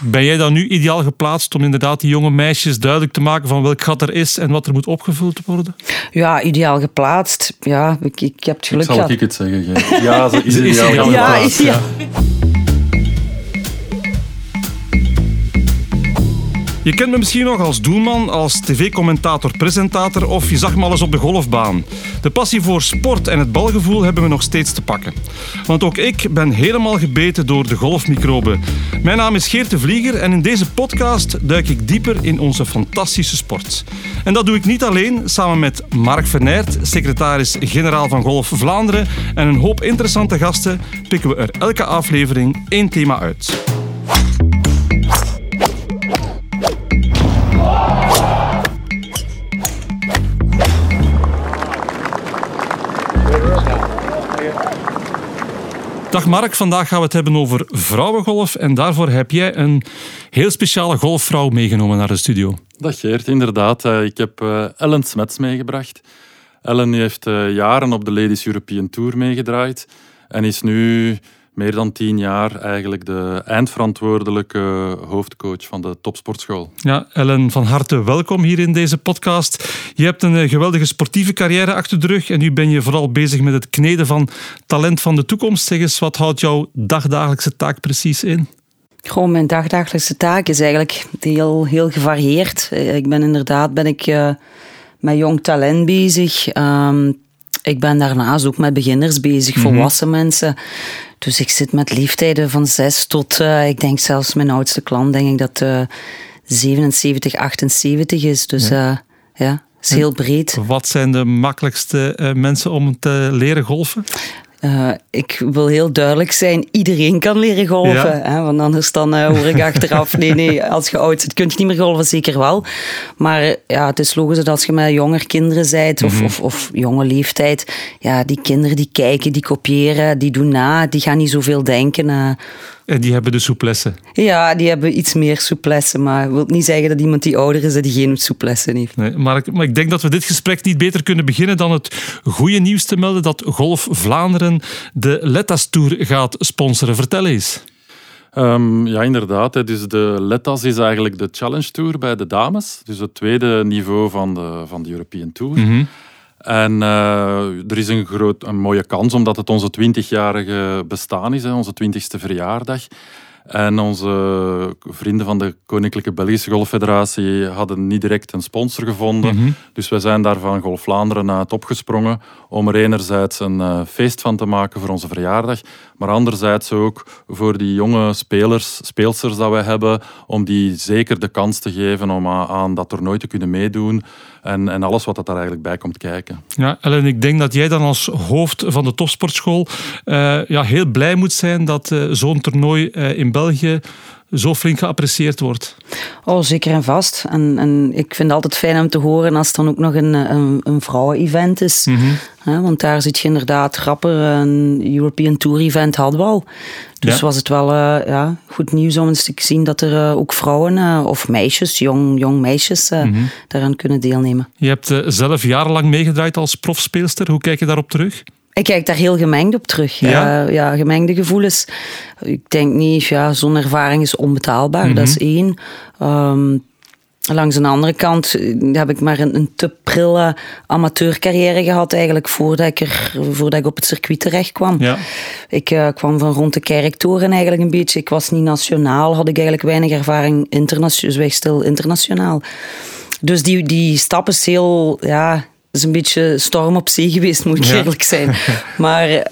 Ben jij dan nu ideaal geplaatst om inderdaad die jonge meisjes duidelijk te maken van welk gat er is en wat er moet opgevuld worden? Ja, ideaal geplaatst. Ja, ik, ik heb het geluk Zal gehad. ik het zeggen? Ja, ze is ideaal ideaal Ja, geplaatst. ja. Je kent me misschien nog als doelman, als tv-commentator, presentator of je zag me al eens op de golfbaan. De passie voor sport en het balgevoel hebben we nog steeds te pakken. Want ook ik ben helemaal gebeten door de golfmicroben. Mijn naam is Geert de Vlieger en in deze podcast duik ik dieper in onze fantastische sport. En dat doe ik niet alleen, samen met Mark Vernert, secretaris-generaal van Golf Vlaanderen en een hoop interessante gasten pikken we er elke aflevering één thema uit. Dag Mark, vandaag gaan we het hebben over vrouwengolf en daarvoor heb jij een heel speciale golfvrouw meegenomen naar de studio. Dag Geert, inderdaad. Eh, Ik heb eh, Ellen Smets meegebracht. Ellen heeft eh, jaren op de Ladies European Tour meegedraaid en is nu meer dan tien jaar eigenlijk de eindverantwoordelijke hoofdcoach van de topsportschool. Ja, Ellen, van harte welkom hier in deze podcast. Je hebt een eh, geweldige sportieve carrière achter de rug en nu ben je vooral bezig met het kneden van talent van de toekomst. Zeg eens, wat houdt jouw dagdagelijkse taak precies in? Gewoon mijn dagdagelijkse taak is eigenlijk heel, heel gevarieerd. Eh, Ik ben inderdaad ben ik, eh, met jong talent bezig. Ehm, ik ben daarnaast ook met beginners bezig, volwassen mensen. Dus ik zit met leeftijden van zes tot, eh, ik denk zelfs mijn oudste klant, denk ik dat eh 77, 78 is. Dus ja, ja is heel breed. Wat zijn de makkelijkste eh, mensen om te leren golfen? Eh, ik wil heel duidelijk zijn, iedereen kan leren golven. Ja. Hè, want anders dan eh, hoor ik achteraf, nee, nee, als je oud zit kun je niet meer golven, zeker wel. Maar ja, het is logisch dat als je met jonger kinderen bent, of, of, of jonge leeftijd, ja, die kinderen die kijken, die kopiëren, die doen na, die gaan niet zoveel denken. eh. En die hebben de souplesse. ja, die hebben iets meer souplesse, maar dat wil niet zeggen dat iemand die ouder is, dat die geen souplesse heeft. Nee, maar, ik, maar ik denk dat we dit gesprek niet beter kunnen beginnen dan het goede nieuws te melden dat Golf Vlaanderen de Letas Tour gaat sponsoren. Vertel eens. Ehm, ja, inderdaad. hè. Dus de Letas is eigenlijk de Challenge Tour bij de dames. Dus het tweede niveau van de, van de European Tour. En eh, er is een, groot, een mooie kans, omdat het onze 20-jarige bestaan is, hè, onze 20ste verjaardag. En onze vrienden van de Koninklijke Belgische Golffederatie hadden niet direct een sponsor gevonden. Dus wij zijn daar van Golf Vlaanderen uit opgesprongen om er enerzijds een eh, feest van te maken voor onze verjaardag, maar anderzijds ook voor die jonge spelers, speelsters dat wij hebben, om die zeker de kans te geven om a- aan dat toernooi te kunnen meedoen en, en alles wat dat daar eigenlijk bij komt kijken. Ja, Ellen, ik denk dat jij dan als hoofd van de topsportschool eh, ja, heel blij moet zijn dat eh, zo'n toernooi eh, in België zo flink geapprecieerd wordt. Oh, zeker en vast. En, en ik vind het altijd fijn om te horen als het dan ook nog een, een, een vrouwen-event is. Hè, want daar zit je inderdaad rapper. Een European Tour event hadden we al. Dus Ja. was het wel eh, ja, goed nieuws om eens te zien dat er eh, ook vrouwen eh, of meisjes, jong, jong meisjes, eh, daaraan kunnen deelnemen. Je hebt zelf jarenlang meegedraaid als profspeelster. Hoe kijk je daarop terug? Ik kijk daar heel gemengd op terug. Ja? Ja, ja gemengde gevoelens. Ik denk niet, ja, zo'n ervaring is onbetaalbaar. Dat is één. Ehm, langs een andere kant eh, heb ik maar een, een te prille amateurcarrière gehad eigenlijk voordat ik, er, voordat ik op het circuit terecht kwam. Ja. Ik eh, kwam van rond de kerktoren eigenlijk een beetje. Ik was niet nationaal, had ik eigenlijk weinig ervaring internationaal, dus stil internationaal. Dus die, die stap is heel, ja, is een beetje storm op zee geweest, moet ik Ja. eerlijk zijn. Maar eh,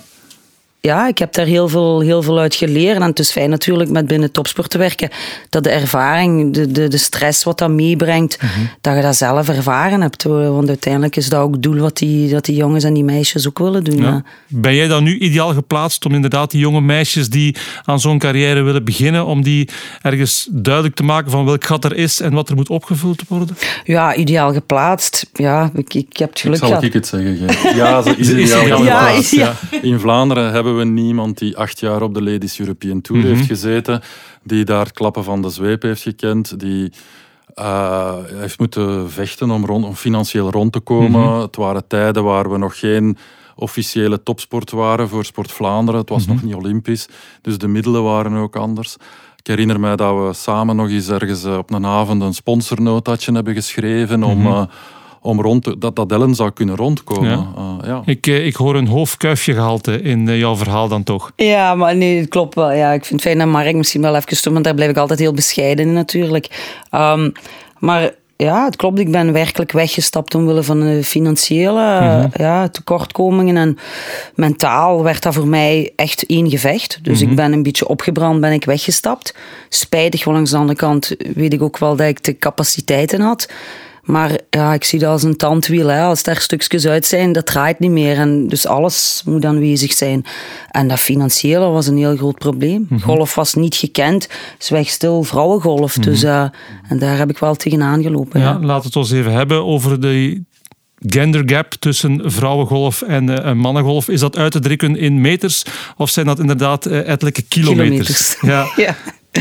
ja, ik heb daar heel veel, heel veel uit geleerd. En het is fijn natuurlijk met binnen topsport te werken, dat de ervaring, de, de, de stress wat dat meebrengt, dat je dat zelf ervaren hebt. hoor. Want uiteindelijk is dat ook het doel wat die, dat die jongens en die meisjes ook willen doen. Ja. Ja. Ben jij dan nu ideaal geplaatst om inderdaad die jonge meisjes die aan zo'n carrière willen beginnen, om die ergens duidelijk te maken van welk gat er is en wat er moet opgevuld worden? Ja, ideaal geplaatst. Ja, ik, ik heb het geluk Zal gehad. ik het zeggen? Ja, ze is ideaal geplaatst, Ja, In Vlaanderen hebben we niemand die acht jaar op de Ladies European Tour Mhm. heeft gezeten, die daar het klappen van de zweep heeft gekend, die eh, heeft moeten vechten om, rond, om financieel rond te komen. Mhm. Het waren tijden waar we nog geen officiële topsport waren voor Sport Vlaanderen. Het was Mhm. nog niet olympisch, dus de middelen waren ook anders. Ik herinner mij dat we samen nog eens ergens op een avond een sponsornotaatje hebben geschreven om... Mhm om rond te, dat dat Ellen zou kunnen rondkomen. Ja. Uh, ja. Ik, eh, ik hoor een hoofdkuifje gehalte in uh, jouw verhaal dan toch? Ja, maar nee, het klopt wel. Ja, ik vind het fijn dat Mark misschien wel even stopt, want daar blijf ik altijd heel bescheiden in natuurlijk. Um, maar ja, het klopt. Ik ben werkelijk weggestapt omwille van de financiële mm ja, tekortkomingen. En mentaal werd dat voor mij echt één gevecht. Dus ik mhm. ben een beetje opgebrand, ben ik weggestapt. Spijtig, langs de andere kant weet ik ook wel dat ik de capaciteiten had. Maar ja, ik zie dat als een tandwiel. Hè. Als daar stukjes uit zijn, dat draait niet meer. En dus alles moet aanwezig zijn. En dat financiële was een heel groot probleem. Mhm. Golf was niet gekend. Zwijgstil vrouwengolf. Dus, uh, en daar heb ik wel tegenaan gelopen. Ja, ja. Laten we het eens even hebben over de gender gap tussen vrouwengolf en uh, mannengolf. Is dat uit te drukken in meters? Of zijn dat inderdaad uh, ettelijke kilometers? kilometers. Ja. ja.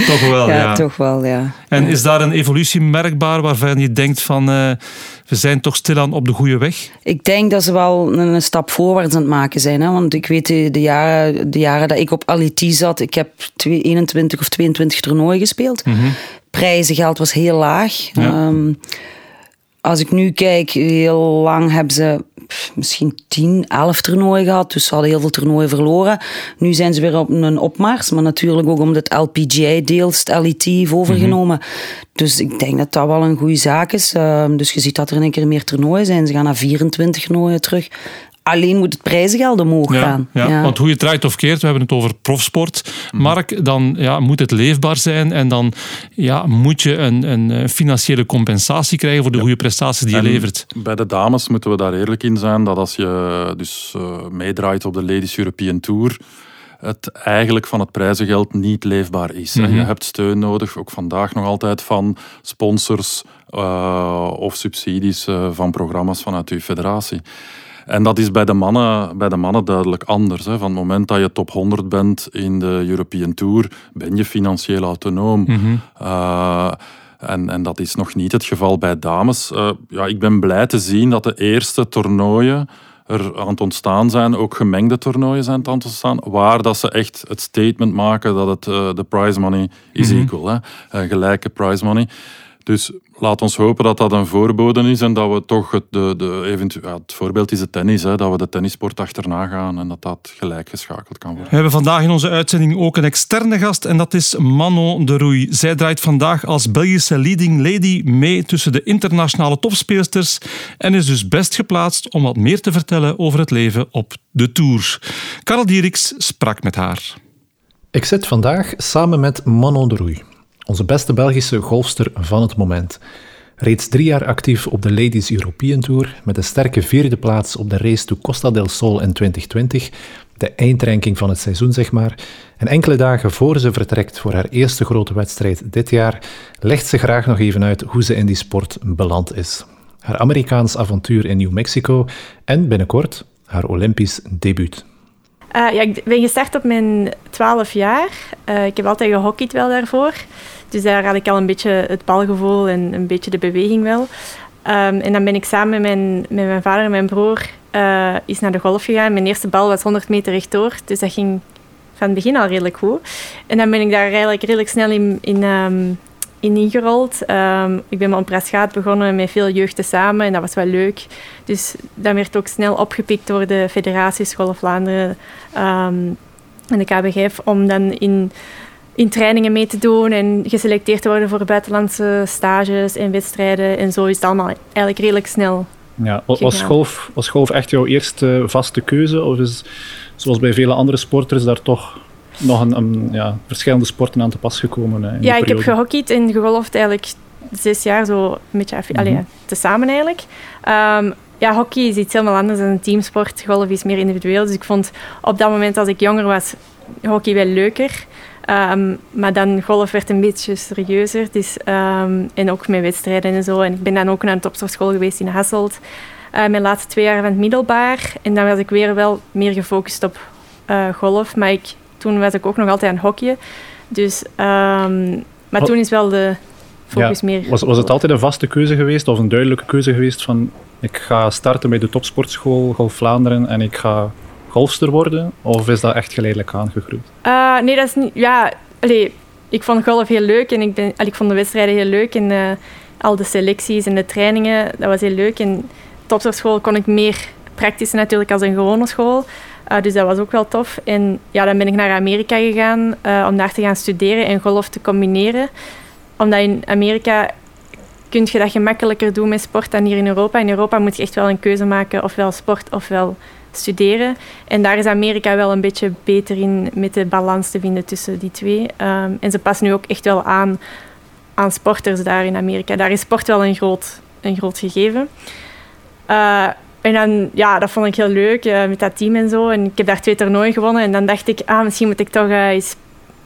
Toch wel, ja. ja. Toch wel, ja. En is daar een evolutie merkbaar waarvan je denkt van uh, we zijn toch stilaan op de goede weg? Ik denk dat ze wel een stap voorwaarts aan het maken zijn. Hè? Want ik weet de, jaren, de jaren dat ik op LET zat, ik heb 21 of 22 toernooien gespeeld. Mm -hmm. Prijzengeld was heel laag. Ja. Um, als ik nu kijk, heel lang hebben ze misschien 10, 11 toernooien gehad. Dus ze hadden heel veel toernooien verloren. Nu zijn ze weer op een opmars. Maar natuurlijk ook omdat LPGA deels het LET heeft overgenomen. Mhm. Dus ik denk dat dat wel een goede zaak is. Ehm, dus je ziet dat er in een keer meer toernooien zijn. Ze gaan naar 24 toernooien terug. Alleen moet het prijzengeld omhoog gaan. Ja, Want hoe je het draait of keert, we hebben het over profsport, mhm. Mark, dan ja, moet het leefbaar zijn en dan ja, moet je een, een financiële compensatie krijgen voor de goede prestaties die je levert. Bij de dames moeten we daar eerlijk in zijn dat als je dus uh, meedraait op de Ladies European Tour, het eigenlijk van het prijzengeld niet leefbaar is. Mhm. Je hebt steun nodig, ook vandaag nog altijd van sponsors uh, of subsidies uh, van programma's vanuit uw federatie. En dat is bij de mannen, bij de mannen duidelijk anders. Hè. Van het moment dat je top 100 bent in de European Tour, ben je financieel autonoom. Mm en, en dat is nog niet het geval bij dames. Uh, ja, ik ben blij te zien dat de eerste toernooien er aan het ontstaan zijn, ook gemengde toernooien zijn aan het ontstaan, waar dat ze echt het statement maken dat het uh, de prize money is mm equal, hè, uh, gelijke prize money. Dus laat ons hopen dat dat een voorbode is en dat we toch het, de, de eventu ja, het voorbeeld is het tennis, hè, dat we de tennisport achterna gaan en dat dat gelijk geschakeld kan worden. We hebben vandaag in onze uitzending ook een externe gast en dat is Manon de Roei. Zij draait vandaag als Belgische leading lady mee tussen de internationale topspeelsters en is dus best geplaatst om wat meer te vertellen over het leven op de Tour. Karel Dieriks sprak met haar. Ik zit vandaag samen met Manon de Roei. Onze beste Belgische golfster van het moment. Reeds drie jaar actief op de Ladies European Tour, met een sterke vierde plaats op de race to Costa del Sol in 2020, de eindranking van het seizoen zeg maar. En enkele dagen voor ze vertrekt voor haar eerste grote wedstrijd dit jaar, legt ze graag nog even uit hoe ze in die sport beland is. Haar Amerikaans avontuur in New Mexico en binnenkort haar Olympisch debuut. Uh, ja, ik ben gestart op mijn 12 jaar. Uh, ik heb altijd gehockeyd wel daarvoor. Dus daar had ik al een beetje het balgevoel en een beetje de beweging wel. Um, en dan ben ik samen met mijn, met mijn vader en mijn broer uh, is naar de golf gegaan. Mijn eerste bal was 100 meter rechtdoor. Dus dat ging van het begin al redelijk goed. En dan ben ik daar eigenlijk redelijk snel in, in um, in ingerold. Um, ik ben met een begonnen met veel jeugden samen en dat was wel leuk. Dus dat werd ook snel opgepikt door de federatie School Vlaanderen en de KBGF om dan in, in trainingen mee te doen en geselecteerd te worden voor buitenlandse stages en wedstrijden. En zo is het allemaal eigenlijk redelijk snel. Ja, was golf, was golf echt jouw eerste vaste keuze? Of is, zoals bij vele andere sporters, daar toch nog een, ja, verschillende sporten aan te pas gekomen? Uh, ja, ik heb gehockeyd en gegolfd eigenlijk zes jaar zo een beetje mm -hmm. tezamen eigenlijk. Um, ja, hockey is iets helemaal anders dan een teamsport. Golf is meer individueel. Dus ik vond op dat moment als ik jonger was, hockey wel leuker. Um, maar dan golf werd een beetje serieuzer. Dus, um, en ook met wedstrijden en zo. En ik ben dan ook naar een topsportschool geweest in Hasselt. Uh, mijn laatste twee jaar van het middelbaar. En dan was ik weer wel meer gefocust op uh, golf. Maar ik toen was ik ook nog altijd aan hockeyen. Dus, um, maar toen is wel de focus meer... Was, was het altijd een vaste keuze geweest of een duidelijke keuze geweest van ik ga starten bij de topsportschool Golf Vlaanderen en ik ga golfster worden? Of is dat echt geleidelijk aangegroeid? Uh, nee, dat is niet... Ja, allee, ik vond golf heel leuk en ik, ben, ik vond de wedstrijden heel leuk. En uh, al de selecties en de trainingen, dat was heel leuk. En topsportschool kon ik meer praktisch natuurlijk als een gewone school. Uh, dus dat was ook wel tof. En ja, dan ben ik naar Amerika gegaan om daar te gaan studeren en golf te combineren. Omdat in Amerika kun je dat gemakkelijker doen met sport dan hier in Europa. In Europa moet je echt wel een keuze maken, ofwel sport ofwel studeren. En daar is Amerika wel een beetje beter in met de balans te vinden tussen die twee. Um, en ze passen nu ook echt wel aan aan sporters daar in Amerika. Daar is sport wel een groot, een groot gegeven. Uh, en dan, ja, dat vond ik heel leuk uh, met dat team en zo. En ik heb daar twee toernooien gewonnen. En dan dacht ik, ah, misschien moet ik toch uh, eens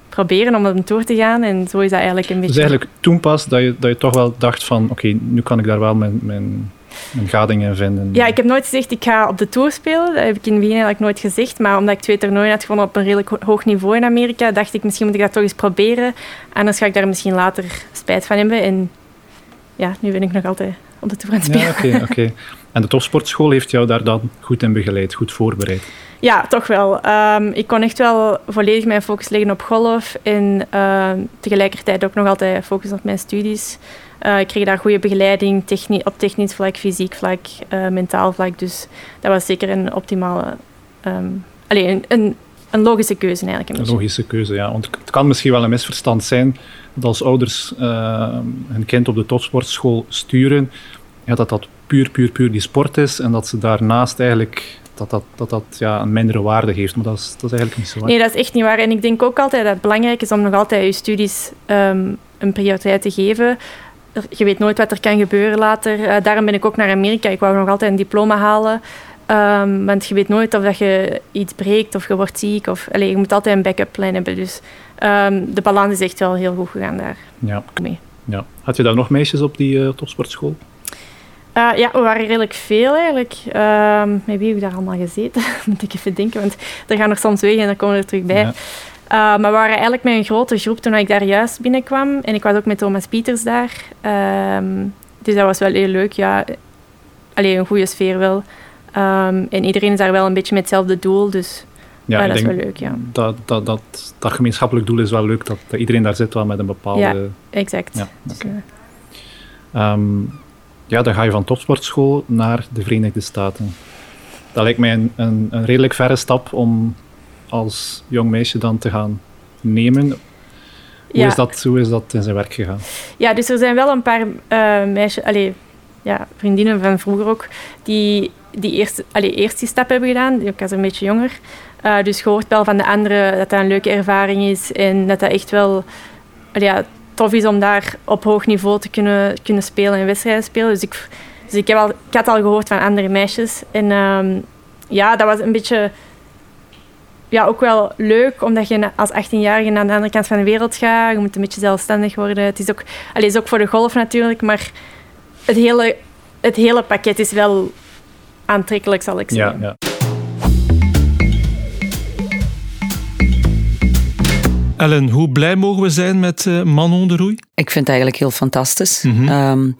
proberen om op een tour te gaan. En zo is dat eigenlijk een beetje... Dus eigenlijk toen pas dat je, dat je toch wel dacht van, oké, nu kan ik daar wel mijn, mijn, mijn gading in vinden. Ja, ik heb nooit gezegd, ik ga op de tour spelen. Dat heb ik in begin eigenlijk nooit gezegd. Maar omdat ik twee toernooien had gewonnen op een redelijk hoog niveau in Amerika, dacht ik, misschien moet ik dat toch eens proberen. Anders ga ik daar misschien later spijt van hebben. En ja, nu ben ik nog altijd op de tour aan het spelen. Ja, oké, oké. En de topsportschool heeft jou daar dan goed in begeleid, goed voorbereid? Ja, toch wel. Um, ik kon echt wel volledig mijn focus leggen op golf en uh, tegelijkertijd ook nog altijd focussen op mijn studies. Uh, ik kreeg daar goede begeleiding techni op technisch vlak, fysiek vlak, uh, mentaal vlak. Dus dat was zeker een optimale... Um, allez, een, een, een, logische keuze eigenlijk. Een, een logische keuze, ja. Want het kan misschien wel een misverstand zijn dat als ouders hun kind op de topsportschool sturen, ja, dat dat puur, puur, puur die sport is en dat ze daarnaast eigenlijk dat dat, dat, dat ja, een mindere waarde geeft. Maar dat is, dat is eigenlijk niet zo. Nee, dat is echt niet waar. En ik denk ook altijd dat het belangrijk is om nog altijd je studies um, een prioriteit te geven. Je weet nooit wat er kan gebeuren later. Uh, daarom ben ik ook naar Amerika. Ik wou nog altijd een diploma halen. Um, want je weet nooit of dat je iets breekt of je wordt ziek. Of, allez, je moet altijd een backup plan hebben. Dus um, de balans is echt wel heel goed gegaan daar. Ja. Mee. Ja. Had je daar nog meisjes op die uh, topsportschool? Uh, ja, we waren redelijk veel eigenlijk. Uh, met wie heb ik daar allemaal gezeten? Moet ik even denken, want er gaan nog soms weg en dan komen we er terug bij. Ja. Uh, maar we waren eigenlijk met een grote groep toen ik daar juist binnenkwam. En ik was ook met Thomas Pieters daar. Ehm, dus dat was wel heel leuk, ja. Alleen een goede sfeer wel. Um, en iedereen is daar wel een beetje met hetzelfde doel, dus ja, dat is wel leuk, ja. Dat, dat, dat, dat gemeenschappelijk doel is wel leuk, dat, dat iedereen daar zit wel met een bepaalde... Ja, exact. Ja, okay. dus, um, ja, dan ga je van topsportschool naar de Verenigde Staten. Dat lijkt mij een, een, een redelijk verre stap om als jong meisje dan te gaan nemen. Hoe, ja. is dat, hoe is dat in zijn werk gegaan? Ja, dus er zijn wel een paar uh, meisjes, allez, ja, vriendinnen van vroeger ook, die, die eerst, allez, eerst die stap hebben gedaan. Ik was een beetje jonger. Uh, dus gehoord wel van de anderen dat dat een leuke ervaring is en dat dat echt wel ja, tof is om daar op hoog niveau te kunnen, kunnen spelen en wedstrijden spelen. Dus ik, dus ik, heb al, ik had al gehoord van andere meisjes. En um, ja, dat was een beetje ja, ook wel leuk, omdat je als 18-jarige naar de andere kant van de wereld gaat. Je moet een beetje zelfstandig worden. Het is ook, allez, is ook voor de golf natuurlijk, maar het hele, het hele pakket is wel aantrekkelijk, zal ik zeggen. Ja, ja. Ellen, hoe blij mogen we zijn met uh, Manon de Roei? Ik vind het eigenlijk heel fantastisch. Mm -hmm. um,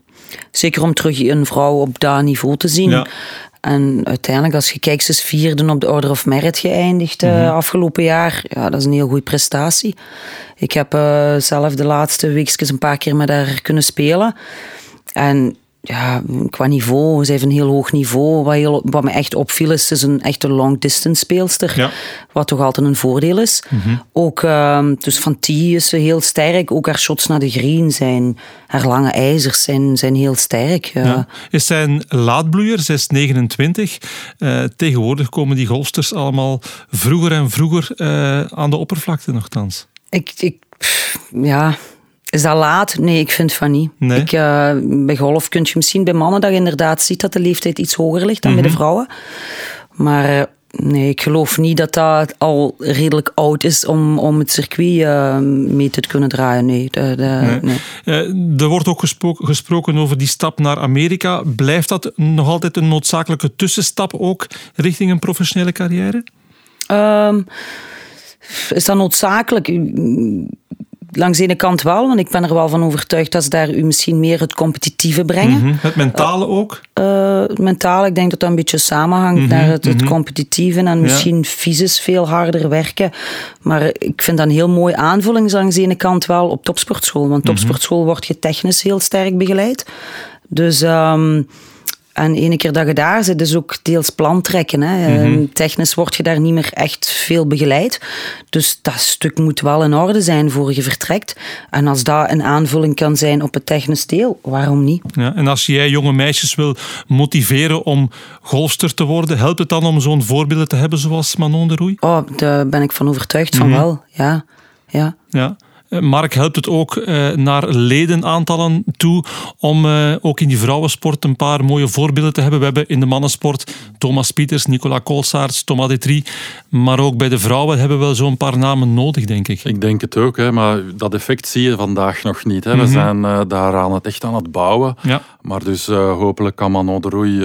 zeker om terug een vrouw op dat niveau te zien. Ja. En uiteindelijk, als je kijkt, ze is vierde op de Order of Merit geëindigd mm -hmm. afgelopen jaar. Ja, dat is een heel goede prestatie. Ik heb uh, zelf de laatste weekjes een paar keer met haar kunnen spelen. En ja, qua niveau, ze heeft een heel hoog niveau. Wat, heel, wat me echt opviel is, ze is een echte long distance speelster. Ja. Wat toch altijd een voordeel is. Mm -hmm. Ook, uh, dus van tee is ze heel sterk. Ook haar shots naar de green zijn, haar lange ijzers zijn, zijn heel sterk. Ja. Is zij een laadbloeier? Zij is 29. Uh, tegenwoordig komen die golfsters allemaal vroeger en vroeger uh, aan de oppervlakte nogthans. Ik, ik ja, is dat laat? Nee, ik vind van niet. Nee. Ik, uh, bij golf kun je misschien bij mannen dat je inderdaad ziet dat de leeftijd iets hoger ligt dan mm -hmm. bij de vrouwen. Maar uh, nee, ik geloof niet dat dat al redelijk oud is om, om het circuit uh, mee te kunnen draaien. Nee, de, de, nee. nee. er wordt ook gesproken, gesproken over die stap naar Amerika. Blijft dat nog altijd een noodzakelijke tussenstap ook richting een professionele carrière? Um, is dat noodzakelijk? Langs de ene kant wel, want ik ben er wel van overtuigd dat ze daar u misschien meer het competitieve brengen. Mhm. Het mentale ook? Uh, het mentale, ik denk dat dat een beetje samenhangt mhm. naar het, het mhm. competitieve en misschien fysisch veel harder werken. Maar ik vind dat een heel mooi aanvulling langs de ene kant wel op topsportschool, want topsportschool wordt je technisch heel sterk begeleid. Dus... Um, en ene keer dat je daar zit, is ook deels plan trekken. Hè. Mhm. Technisch word je daar niet meer echt veel begeleid. Dus dat stuk moet wel in orde zijn voor je vertrekt. En als dat een aanvulling kan zijn op het technisch deel, waarom niet? Ja, en als jij jonge meisjes wil motiveren om golfster te worden, helpt het dan om zo'n voorbeelden te hebben zoals Manon de Roei? Oh, daar ben ik van overtuigd van mhm. wel, ja. ja. ja. Eh, Mark helpt het ook uh, naar ledenaantallen toe om uh, ook in die vrouwensport een paar mooie voorbeelden te hebben. We hebben in de mannensport Thomas Pieters, Nicola Koolsaerts, Thomas Detri. Maar ook bij de vrouwen hebben we wel zo'n paar namen nodig, denk ik. Ik denk het ook, hè, maar dat effect zie je vandaag nog niet. Hè. We mhm. zijn uh, daar aan het echt aan het bouwen. Ja. Maar dus hopelijk kan Manon de Roei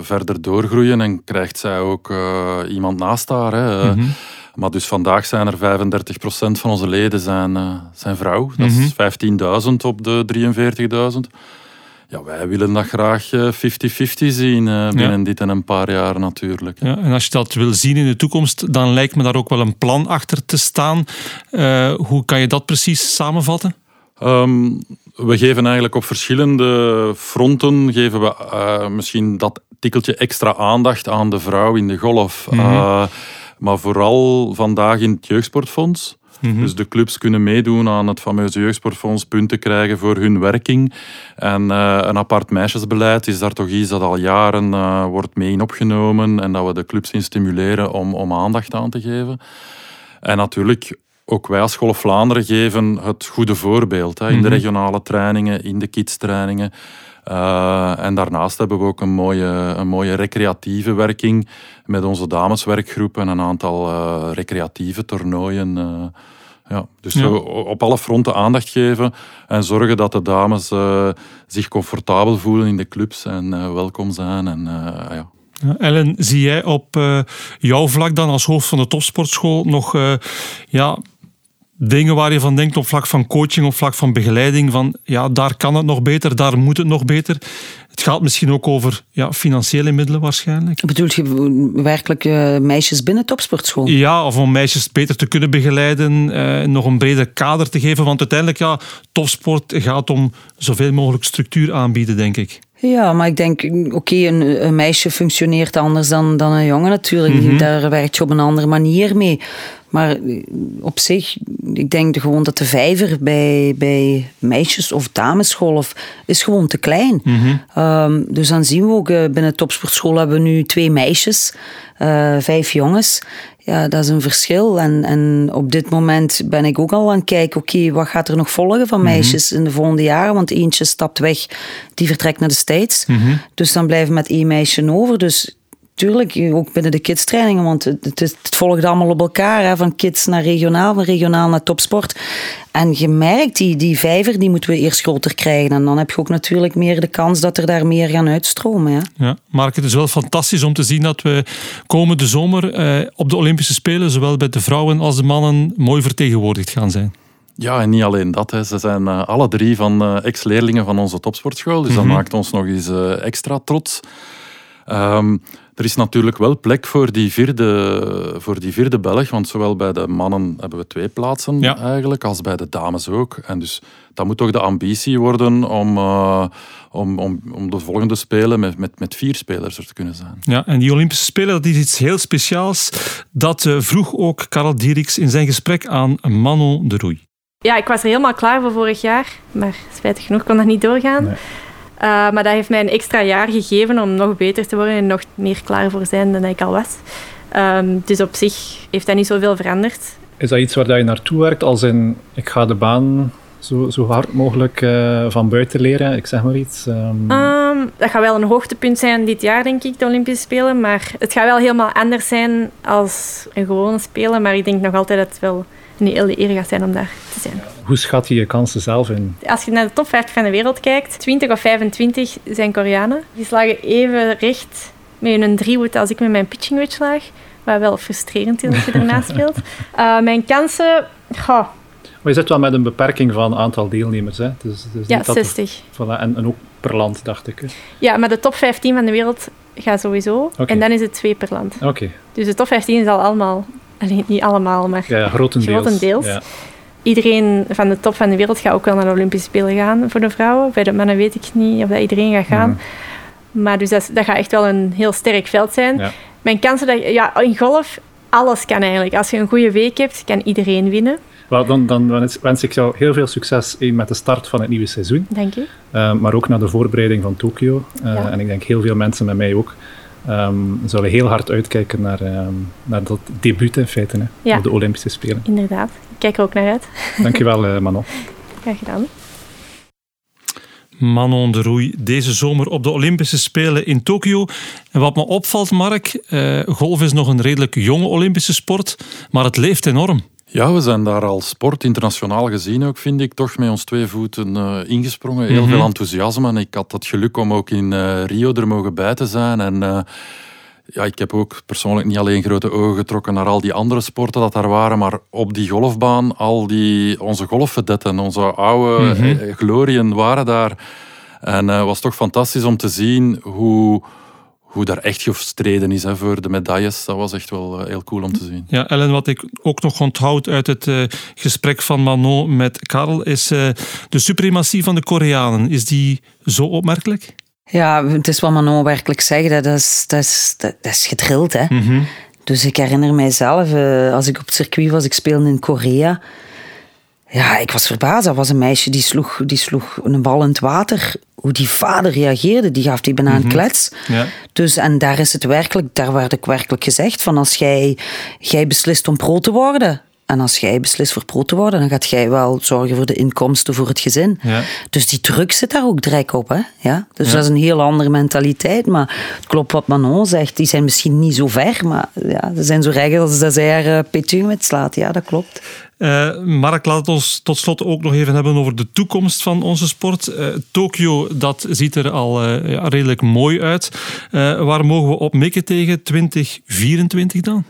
verder doorgroeien en krijgt zij ook iemand naast haar. Hè. Mm maar dus vandaag zijn er 35% van onze leden zijn, uh, zijn vrouw. Dat is 15.000 mhm. op de 43.000. Ja, wij willen dat graag 50-50 eh, zien uh, binnen dit en een paar jaar natuurlijk. Ja, en als je dat wil zien in de toekomst, dan lijkt me daar ook wel een plan achter te staan. Uh, hoe kan je dat precies samenvatten? Um, we geven eigenlijk op verschillende fronten geven we misschien dat tikkeltje extra aandacht aan de vrouw in de golf. Mm maar vooral vandaag in het jeugdsportfonds. Mhm. Dus de clubs kunnen meedoen aan het fameuze jeugdsportfonds, punten krijgen voor hun werking. En uh, een apart meisjesbeleid is daar toch iets dat al jaren uh, wordt mee in opgenomen en dat we de clubs in stimuleren om, om aandacht aan te geven. En natuurlijk, ook wij als Golf Vlaanderen geven het goede voorbeeld hè, in de mhm. regionale trainingen, in de kidstrainingen. Uh, en daarnaast hebben we ook een mooie, een mooie recreatieve werking met onze dameswerkgroep en een aantal uh, recreatieve toernooien. Uh, ja, dus ja. op alle fronten aandacht geven en zorgen dat de dames zich comfortabel voelen in de clubs en welkom zijn. En, ja. Ellen, zie jij op jouw vlak dan als hoofd van de topsportschool nog ja, dingen waar je van denkt op vlak van coaching, op vlak van begeleiding, van ja, daar kan het nog beter, daar moet het nog beter. Het gaat misschien ook over ja, financiële middelen waarschijnlijk. Bedoelt je werkelijk uh, meisjes binnen topsportschool? Ja, of om meisjes beter te kunnen begeleiden, uh, nog een breder kader te geven, want uiteindelijk, ja, topsport gaat om zoveel mogelijk structuur aanbieden, denk ik. Ja, maar ik denk, oké, een, een, meisje functioneert anders dan, dan een jongen natuurlijk. Mhm. Daar werkt je op een andere manier mee. Maar op zich, ik denk gewoon dat de vijver bij, bij meisjes- of damesschool of, is gewoon te klein. Mm dus dan zien we ook, uh, binnen topsportschool hebben we nu twee meisjes, uh, vijf jongens. Ja, dat is een verschil. En, en op dit moment ben ik ook al aan het kijken, oké, wat gaat er nog volgen van mhm. meisjes in de volgende jaren? Want eentje stapt weg, die vertrekt naar de States. Mhm. Dus dan blijven we met één meisje over. Dus tuurlijk, ook binnen de kidstrainingen, want het, het, het, volgt allemaal op elkaar, hè, van kids naar regionaal, van regionaal naar topsport. En je merkt, die, die vijver, die moeten we eerst groter krijgen. En dan heb je ook natuurlijk meer de kans dat er daar meer gaan uitstromen. Ja, ja Mark, het is wel fantastisch om te zien dat we komende zomer eh, op de Olympische Spelen, zowel bij de vrouwen als de mannen, mooi vertegenwoordigd gaan zijn. Ja, en niet alleen dat. Hè. Ze zijn uh, alle drie van uh, ex-leerlingen van onze topsportschool. Dus dat mhm. maakt ons nog eens uh, extra trots. Um, er is natuurlijk wel plek voor die vierde, voor die vierde Belg, want zowel bij de mannen hebben we twee plaatsen eigenlijk, als bij de dames ook. En dus dat moet toch de ambitie worden om, uh, om, om, om de volgende Spelen met, met, met vier spelers er te kunnen zijn. Ja, en die Olympische Spelen, dat is iets heel speciaals. Dat uh, vroeg ook Karel Dieriks in zijn gesprek aan Manon de Roei. Ja, ik was er helemaal klaar voor vorig jaar, maar spijtig genoeg kon dat niet doorgaan. Nee. Uh, maar dat heeft mij een extra jaar gegeven om nog beter te worden en nog meer klaar voor zijn dan ik al was. Um, dus op zich heeft dat niet zoveel veranderd. Is dat iets waar je naartoe werkt, als in ik ga de baan zo, zo hard mogelijk uh, van buiten leren? Ik zeg maar iets. Um... Um, dat gaat wel een hoogtepunt zijn dit jaar, denk ik, de Olympische Spelen. Maar het gaat wel helemaal anders zijn als een gewone Spelen. Maar ik denk nog altijd dat het wel een hele eer gaat zijn om daar te zijn. Hoe schat je je kansen zelf in? Als je naar de top 50 van de wereld kijkt, 20 of 25 zijn Koreanen. Die slagen even recht met een driewoed als ik met mijn pitching wedge slag. Wat wel frustrerend is als je ernaast speelt. Uh, mijn kansen... Goh, Maar je zit wel met een beperking van aantal deelnemers. Hè? Dus, dus Ja, niet dat- 60. voilà, en, en ook per land, dacht ik. hè. Ja, maar de top 15 van de wereld gaat sowieso. En dan is het twee per land. Oké, Dus de top 15 is al allemaal... Alleen niet allemaal, maar ja, grotendeels. Grotendeels. Ja. iedereen van de top van de wereld gaat ook wel naar de Olympische Spelen gaan voor de vrouwen. Bij de mannen weet ik niet of dat iedereen gaat gaan. Mhm. Maar dus dat, dat gaat echt wel een heel sterk veld zijn. Ja. Mijn kansen, dat, ja, in golf, alles kan eigenlijk. Als je een goede week hebt, kan iedereen winnen, Wel, dan, dan wens- ik jou heel veel succes één, met de start van het nieuwe seizoen. denk ik. Uh, maar ook naar de voorbereiding van Tokio. Uh, Ja. En ik denk heel veel mensen met mij ook um, zullen heel hard uitkijken naar, um, naar dat debuut in feite hè, Ja. op de Olympische Spelen. Inderdaad. Ik kijk er ook naar uit. Dankjewel uh, Manon. Graag gedaan. Manon de Roei deze zomer op de Olympische Spelen in Tokio. En wat me opvalt, Mark, eh, golf is nog een redelijk jonge Olympische sport, maar het leeft enorm. Ja, we zijn daar als sport internationaal gezien ook, vind ik, toch met ons twee voeten uh, ingesprongen. Heel Mhm. veel enthousiasme. En ik had het geluk om ook in uh, Rio er mogen bij te zijn. En uh, ja, ik heb ook persoonlijk niet alleen grote ogen getrokken naar al die andere sporten dat daar waren, maar op die golfbaan, al die, onze golfvedetten, onze oude Mhm. eh, glorieën waren daar. En het was toch fantastisch om te zien hoe hoe daar echt gestreden is hè, voor de medailles. Dat was echt wel uh, heel cool om te zien. Ja, Ellen, wat ik ook nog onthoud uit het uh, gesprek van Manon met Karel, is uh, de suprematie van de Koreanen. Is die zo opmerkelijk? Ja, het is wat Manon werkelijk zegt. Dat is, dat is, dat is gedrild, hè. Mm -hmm. Dus ik herinner mijzelf, uh, als ik op het circuit was, ik speelde in Korea. Ja, ik was verbaasd. Dat was een meisje die sloeg, die sloeg een bal in het water. Hoe die vader reageerde, die gaf die bijna een klets. Ja. Dus, en daar is het werkelijk, daar werd ook werkelijk gezegd van als jij, jij beslist om pro te worden. En als jij beslist voor pro te worden, dan gaat jij wel zorgen voor de inkomsten voor het gezin. Ja. Dus die druk zit daar ook direct op. Hè? Ja? Dus Ja. dat is een heel andere mentaliteit. Maar het klopt wat Manon zegt. Die zijn misschien niet zo ver, maar ja, ze zijn zo regels dat zij er uh, petu met slaat. Ja, dat klopt. Uh, Mark, laat het ons tot slot ook nog even hebben over de toekomst van onze sport. Uh, Tokio, dat ziet er al ja, redelijk mooi uit. waar mogen we op mikken tegen 2024 dan?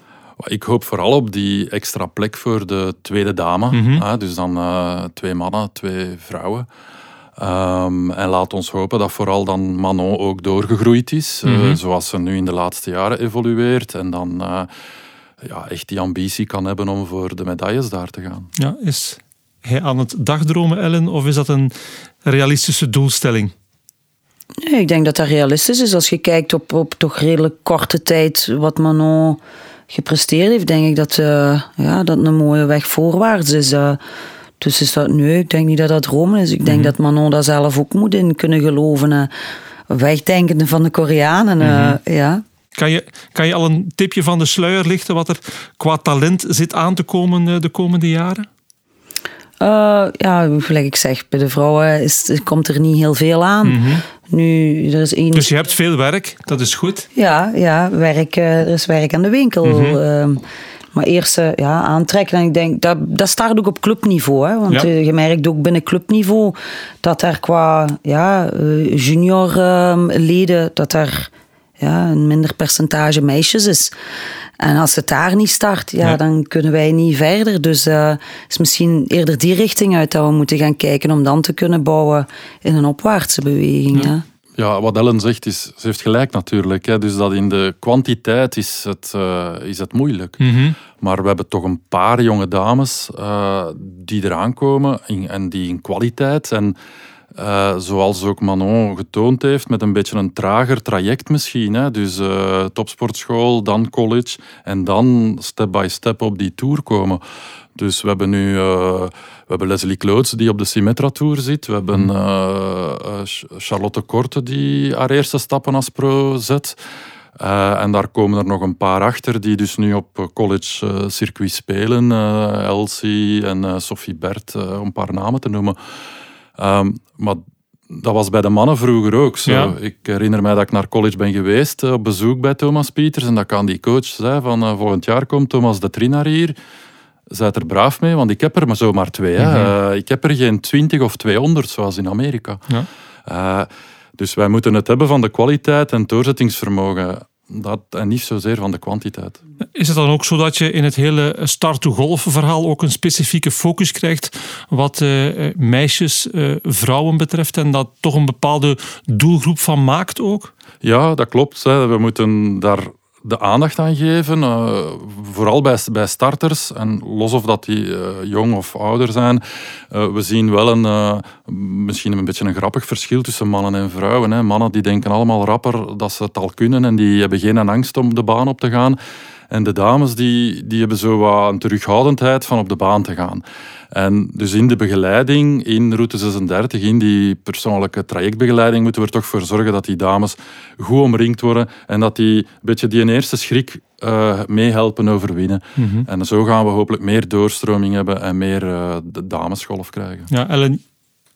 Ik hoop vooral op die extra plek voor de tweede dame. Mhm. Hè, dus dan twee mannen, twee vrouwen. Um, en laat ons hopen dat vooral dan Manon ook doorgegroeid is. Mhm. Uh, zoals ze nu in de laatste jaren evolueert. En dan uh, ja, echt die ambitie kan hebben om voor de medailles daar te gaan. Ja, is hij aan het dagdromen, Ellen? Of is dat een realistische doelstelling? Nee, ik denk dat dat realistisch is. Als je kijkt op, op toch redelijk korte tijd wat Manon gepresteerd heeft, denk ik dat uh, ja, dat een mooie weg voorwaarts is. Uh, dus is dat nu, ik denk niet dat dat dromen is. Ik denk Mhm. mm -hmm. dat Manon daar zelf ook moet in kunnen geloven. Uh, wegdenkende van de Koreanen, mm Mhm. -hmm. ja. Kan je, kan je al een tipje van de sluier lichten wat er qua talent zit aan te komen eh, de komende jaren? Uh, ja, gelijk ik zeg, bij de vrouwen is, komt er niet heel veel aan. Mhm. Mm -hmm. Nu, er is één... Dus je hebt veel werk, dat is goed. Ja, ja werk, uh, er is werk aan de winkel. Mhm. Mm -hmm. uh, maar eerst ja, aantrekken. En ik denk, dat, dat start ook op clubniveau. Hè? Want Ja. je merkt ook binnen clubniveau dat er qua ja, junior leden, dat er ja, een minder percentage meisjes is. En als het daar niet start, ja, Ja. dan kunnen wij niet verder. Dus uh, is misschien eerder die richting uit dat we moeten gaan kijken om dan te kunnen bouwen in een opwaartse beweging. Ja. Ja, wat Ellen zegt, is, ze heeft gelijk natuurlijk. Hè. Dus dat in de kwantiteit is het, uh, is het moeilijk. Mm -hmm. Maar we hebben toch een paar jonge dames uh, die eraan komen in, en die in kwaliteit en uh, zoals ook Manon getoond heeft, met een beetje een trager traject misschien. Hè. Dus uh, topsportschool, dan college en dan step by step op die tour komen. Dus we hebben nu uh, we hebben Leslie Kloots die op de Symmetra Tour zit. We hebben uh, Charlotte Korte die haar eerste stappen als pro zet. Uh, en daar komen er nog een paar achter die dus nu op college uh, circuit spelen. Uh, Elsie en Sophie Bert, om een paar namen te noemen. Um, maar dat was bij de mannen vroeger ook zo. Ja. Ik herinner mij dat ik naar college ben geweest op bezoek bij Thomas Pieters. En dat ik aan die coach zei van volgend jaar komt Thomas de Trinaar hier. Zijt er braaf mee, want ik heb er maar zomaar twee. Mhm. Mm -hmm. ik heb er geen 20 of 200 zoals in Amerika. Ja. dus wij moeten het hebben van de kwaliteit en doorzettingsvermogen. Dat, en niet zozeer van de kwantiteit. Is het dan ook zo dat je in het hele start-to-golf verhaal ook een specifieke focus krijgt wat uh, meisjes, uh, vrouwen betreft en dat toch een bepaalde doelgroep van maakt ook? Ja, dat klopt. Hè. We moeten daar de aandacht aan geven, uh, vooral bij, bij starters. En los of dat die uh, jong of ouder zijn, uh, we zien wel een, misschien een beetje een grappig verschil tussen mannen en vrouwen. Hè. Mannen die denken allemaal rapper dat ze het al kunnen en die hebben geen angst om de baan op te gaan. En de dames die, die hebben zo wat een terughoudendheid van op de baan te gaan. En dus in de begeleiding, in route 36, in die persoonlijke trajectbegeleiding, moeten we er toch voor zorgen dat die dames goed omringd worden en dat die een beetje die eerste schrik uh, meehelpen overwinnen. Mhm. En zo gaan we hopelijk meer doorstroming hebben en meer uh, de damesgolf krijgen. Ja, Ellen,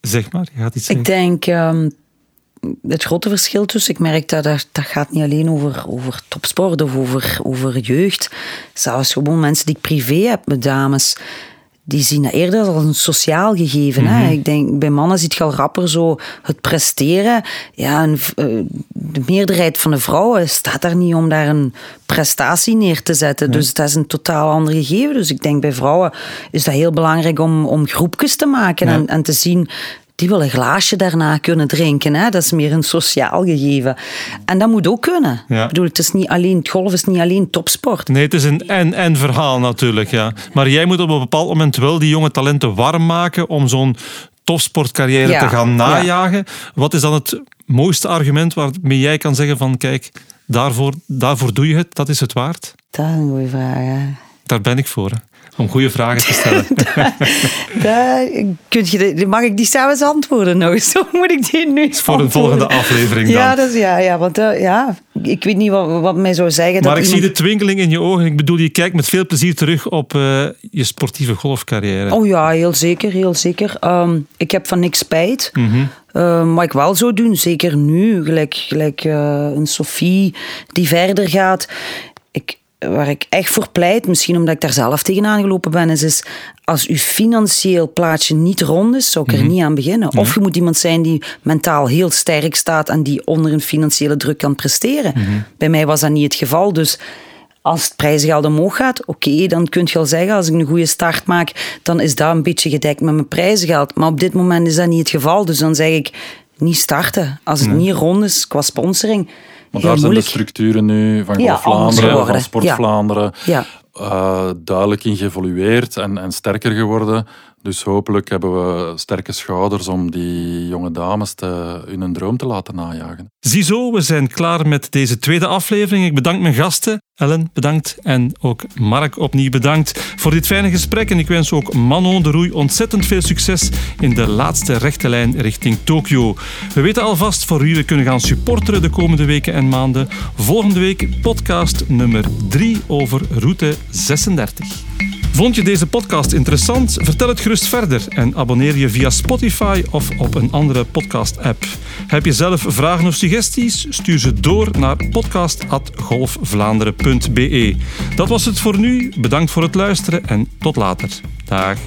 zeg maar, je gaat iets zeggen. Ik denk... Um het grote verschil tussen, ik merk dat dat, dat gaat niet alleen over, over topsport of over, over jeugd. Zelfs gewoon mensen die ik privé heb met dames, die zien dat eerder als een sociaal gegeven. hè? Mhm. Ik denk, bij mannen ziet je al rapper zo het presteren. Ja, een, eh, de meerderheid van de vrouwen staat daar niet om daar een prestatie neer te zetten. Dus dat is een totaal ander gegeven. Dus ik denk bij vrouwen is dat heel belangrijk om, om groepjes te maken en, en te zien die wil een glaasje daarna kunnen drinken. Hè? Dat is meer een sociaal gegeven. En dat moet ook kunnen. Ik bedoel, het, is niet alleen, het golf is niet alleen topsport. Nee, het is een en-en verhaal natuurlijk. Ja. Maar jij moet op een bepaald moment wel die jonge talenten warm maken om zo'n topsportcarrière te gaan najagen. Wat is dan het mooiste argument waarmee jij kan zeggen van kijk, daarvoor, daarvoor doe je het, dat is het waard? Dat is een goede vraag. Daar ben ik voor om goede vragen te stellen. daar, kun je, mag ik die samen antwoorden nog? Zo moet ik die nu is Voor een volgende aflevering dan. Ja, dat is, ja, ja want uh, ja, ik weet niet wat, wat mij zou zeggen. Maar ik zie de twinkeling in je ogen. Ik bedoel, je kijkt met veel plezier terug op uh, je sportieve golfcarrière. Oh ja, heel zeker, heel zeker. Um, ik heb van niks spijt. Mm -hmm. Uh, wat ik wel zou doen, zeker nu, gelijk, gelijk uh, een Sophie die verder gaat. Ik, waar ik echt voor pleit, misschien omdat ik daar zelf tegenaan gelopen ben, is, is als uw financieel plaatje niet rond is, zou ik er mhm. niet aan beginnen. Of je moet iemand zijn die mentaal heel sterk staat en die onder een financiële druk kan presteren. Mhm. Bij mij was dat niet het geval, dus als het prijzengeld omhoog gaat, oké, dan kun je al zeggen, als ik een goede start maak, dan is dat een beetje gedekt met mijn prijzengeld. Maar op dit moment is dat niet het geval, dus dan zeg ik, niet starten. Als het niet rond is qua sponsoring, maar daar zijn de structuren nu van Golf Vlaanderen, van Sport Vlaanderen, uh, duidelijk in geëvolueerd en, en sterker geworden. Dus hopelijk hebben we sterke schouders om die jonge dames te, hun droom te laten najagen. Ziezo, we zijn klaar met deze tweede aflevering. Ik bedank mijn gasten. Ellen, bedankt. En ook Mark opnieuw bedankt voor dit fijne gesprek. En ik wens ook Manon de Roei ontzettend veel succes in de laatste rechte lijn richting Tokio. We weten alvast voor we kunnen gaan supporteren de komende weken en maanden. Volgende week podcast nummer 3 over route 36. Vond je deze podcast interessant? Vertel het gerust verder en abonneer je via Spotify of op een andere podcast-app. Heb je zelf vragen of suggesties? Stuur ze door naar podcast.golfvlaanderen.be. Dat was het voor nu. Bedankt voor het luisteren en tot later. Dag.